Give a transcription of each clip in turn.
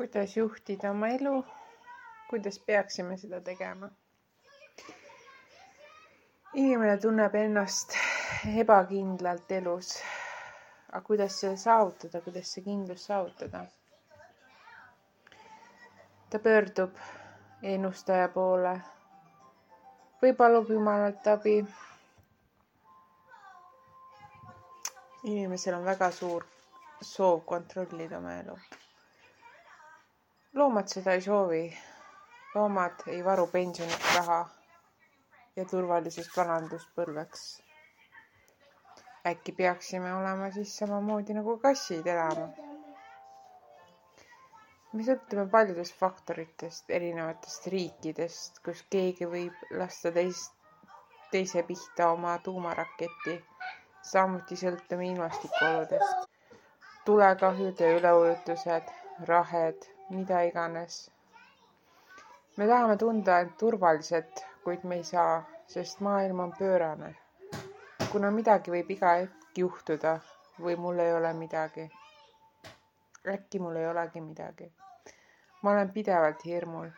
kuidas juhtida oma elu, kuidas peaksime seda tegema. inimene tunneb ennast ebakindlalt elus. aga kuidas seda saavutada, kuidas see kindlus saavutada? ta pöördub ennustaja poole või palub Jumalalt abi. inimesel on väga suur soov kontrollida oma elu loomad seda ei soovi. loomad ei varu pensioniks raha ja turvaliseks vanaduspõlveks. äkki peaksime olema siis samamoodi nagu kassid elama? me sõltume paljudest faktoritest, erinevatest riikidest, kus keegi võib lasta teist, teise pihta oma tuumaraketi. samuti sõltume ilmastikuoludest, tulekahjud ja üleujutused, rahed mida iganes. me tahame tunda end turvaliselt, kuid me ei saa, sest maailm on pöörane. kuna midagi võib iga hetk juhtuda või mul ei ole midagi. äkki mul ei olegi midagi. ma olen pidevalt hirmul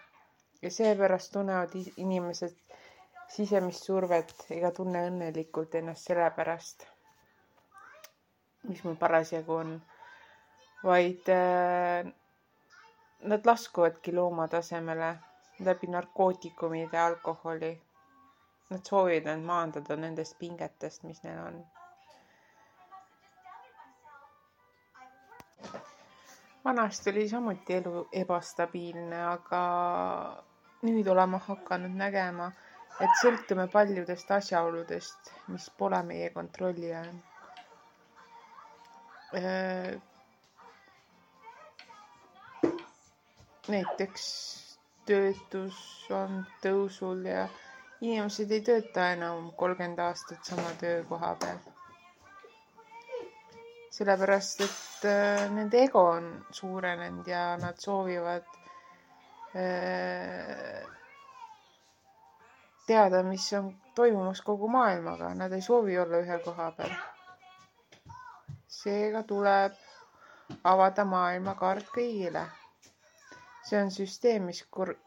ja seepärast tunnevad inimesed sisemist survet ega tunne õnnelikult ennast selle pärast, mis mul parasjagu on, vaid äh, nad laskuvadki loomatasemele läbi narkootikumide alkoholi. Nad soovivad end maandada nendest pingetest, mis neil on. vanasti oli samuti elu ebastabiilne, aga nüüd oleme hakanud nägema, et sõltume paljudest asjaoludest, mis pole meie kontrolli all näiteks töötus on tõusul ja inimesed ei tööta enam kolmkümmend aastat sama töökoha peal. sellepärast, et äh, nende ego on suurenenud ja nad soovivad äh, teada, mis on toimumas kogu maailmaga, nad ei soovi olla ühe koha peal. seega tuleb avada maailmakaart kõigile see on süsteem, mis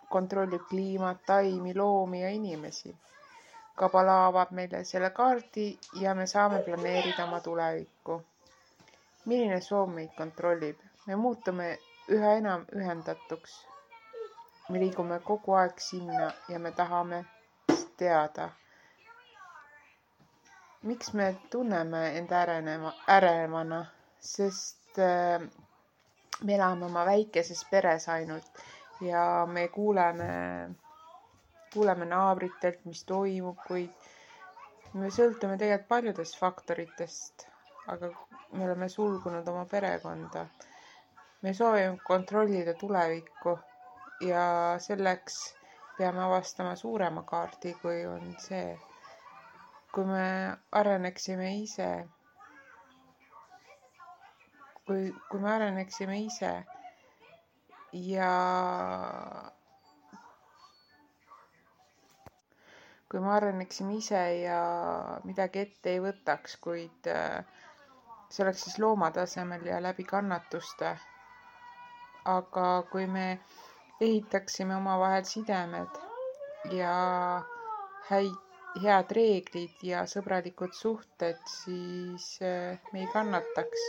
kontrollib kliimat, taimi, loomi ja inimesi. Kabala avab meile selle kaardi ja me saame planeerida oma tulevikku. milline soov meid kontrollib? me muutume üha enam ühendatuks. me liigume kogu aeg sinna ja me tahame teada. miks me tunneme end ärenema, ärevana, sest äh, me elame oma väikeses peres ainult ja me kuuleme, kuuleme naabritelt, mis toimub, kuid me sõltume tegelikult paljudest faktoritest, aga me oleme sulgunud oma perekonda. me soovime kontrollida tulevikku ja selleks peame avastama suurema kaardi, kui on see. kui me areneksime ise kui, kui me areneksime ise ja kui me areneksime ise ja midagi ette ei võtaks, kuid äh, see oleks siis looma tasemel ja läbi kannatuste. aga kui me ehitaksime omavahel sidemed ja häid, head reeglid ja sõbralikud suhted, siis äh, me ei kannataks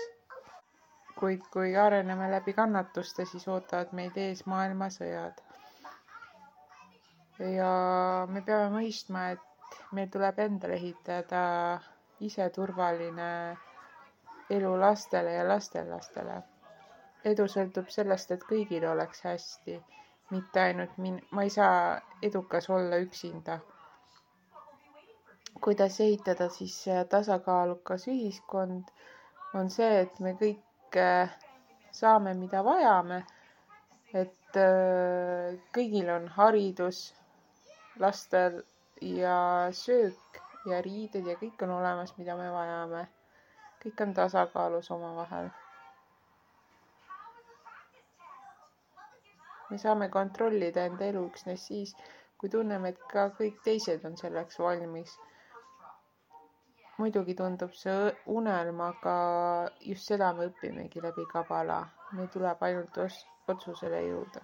kuid kui areneme läbi kannatuste, siis ootavad meid ees maailmasõjad. ja me peame mõistma, et meil tuleb endale ehitada ise turvaline elu lastele ja lastelastele. edu sõltub sellest, et kõigil oleks hästi, mitte ainult min-, ma ei saa edukas olla üksinda. kuidas ehitada siis tasakaalukas ühiskond, on see, et me kõik kõik saame, mida vajame. et äh, kõigil on haridus, lastel ja söök ja riided ja kõik on olemas, mida me vajame. kõik on tasakaalus omavahel. me saame kontrollida enda elu üksnes siis, kui tunneme, et ka kõik teised on selleks valmis. Muidugi tundub see unelm, aga just seda me õpimegi läbi Kabala. meil tuleb ainult otsusele jõuda.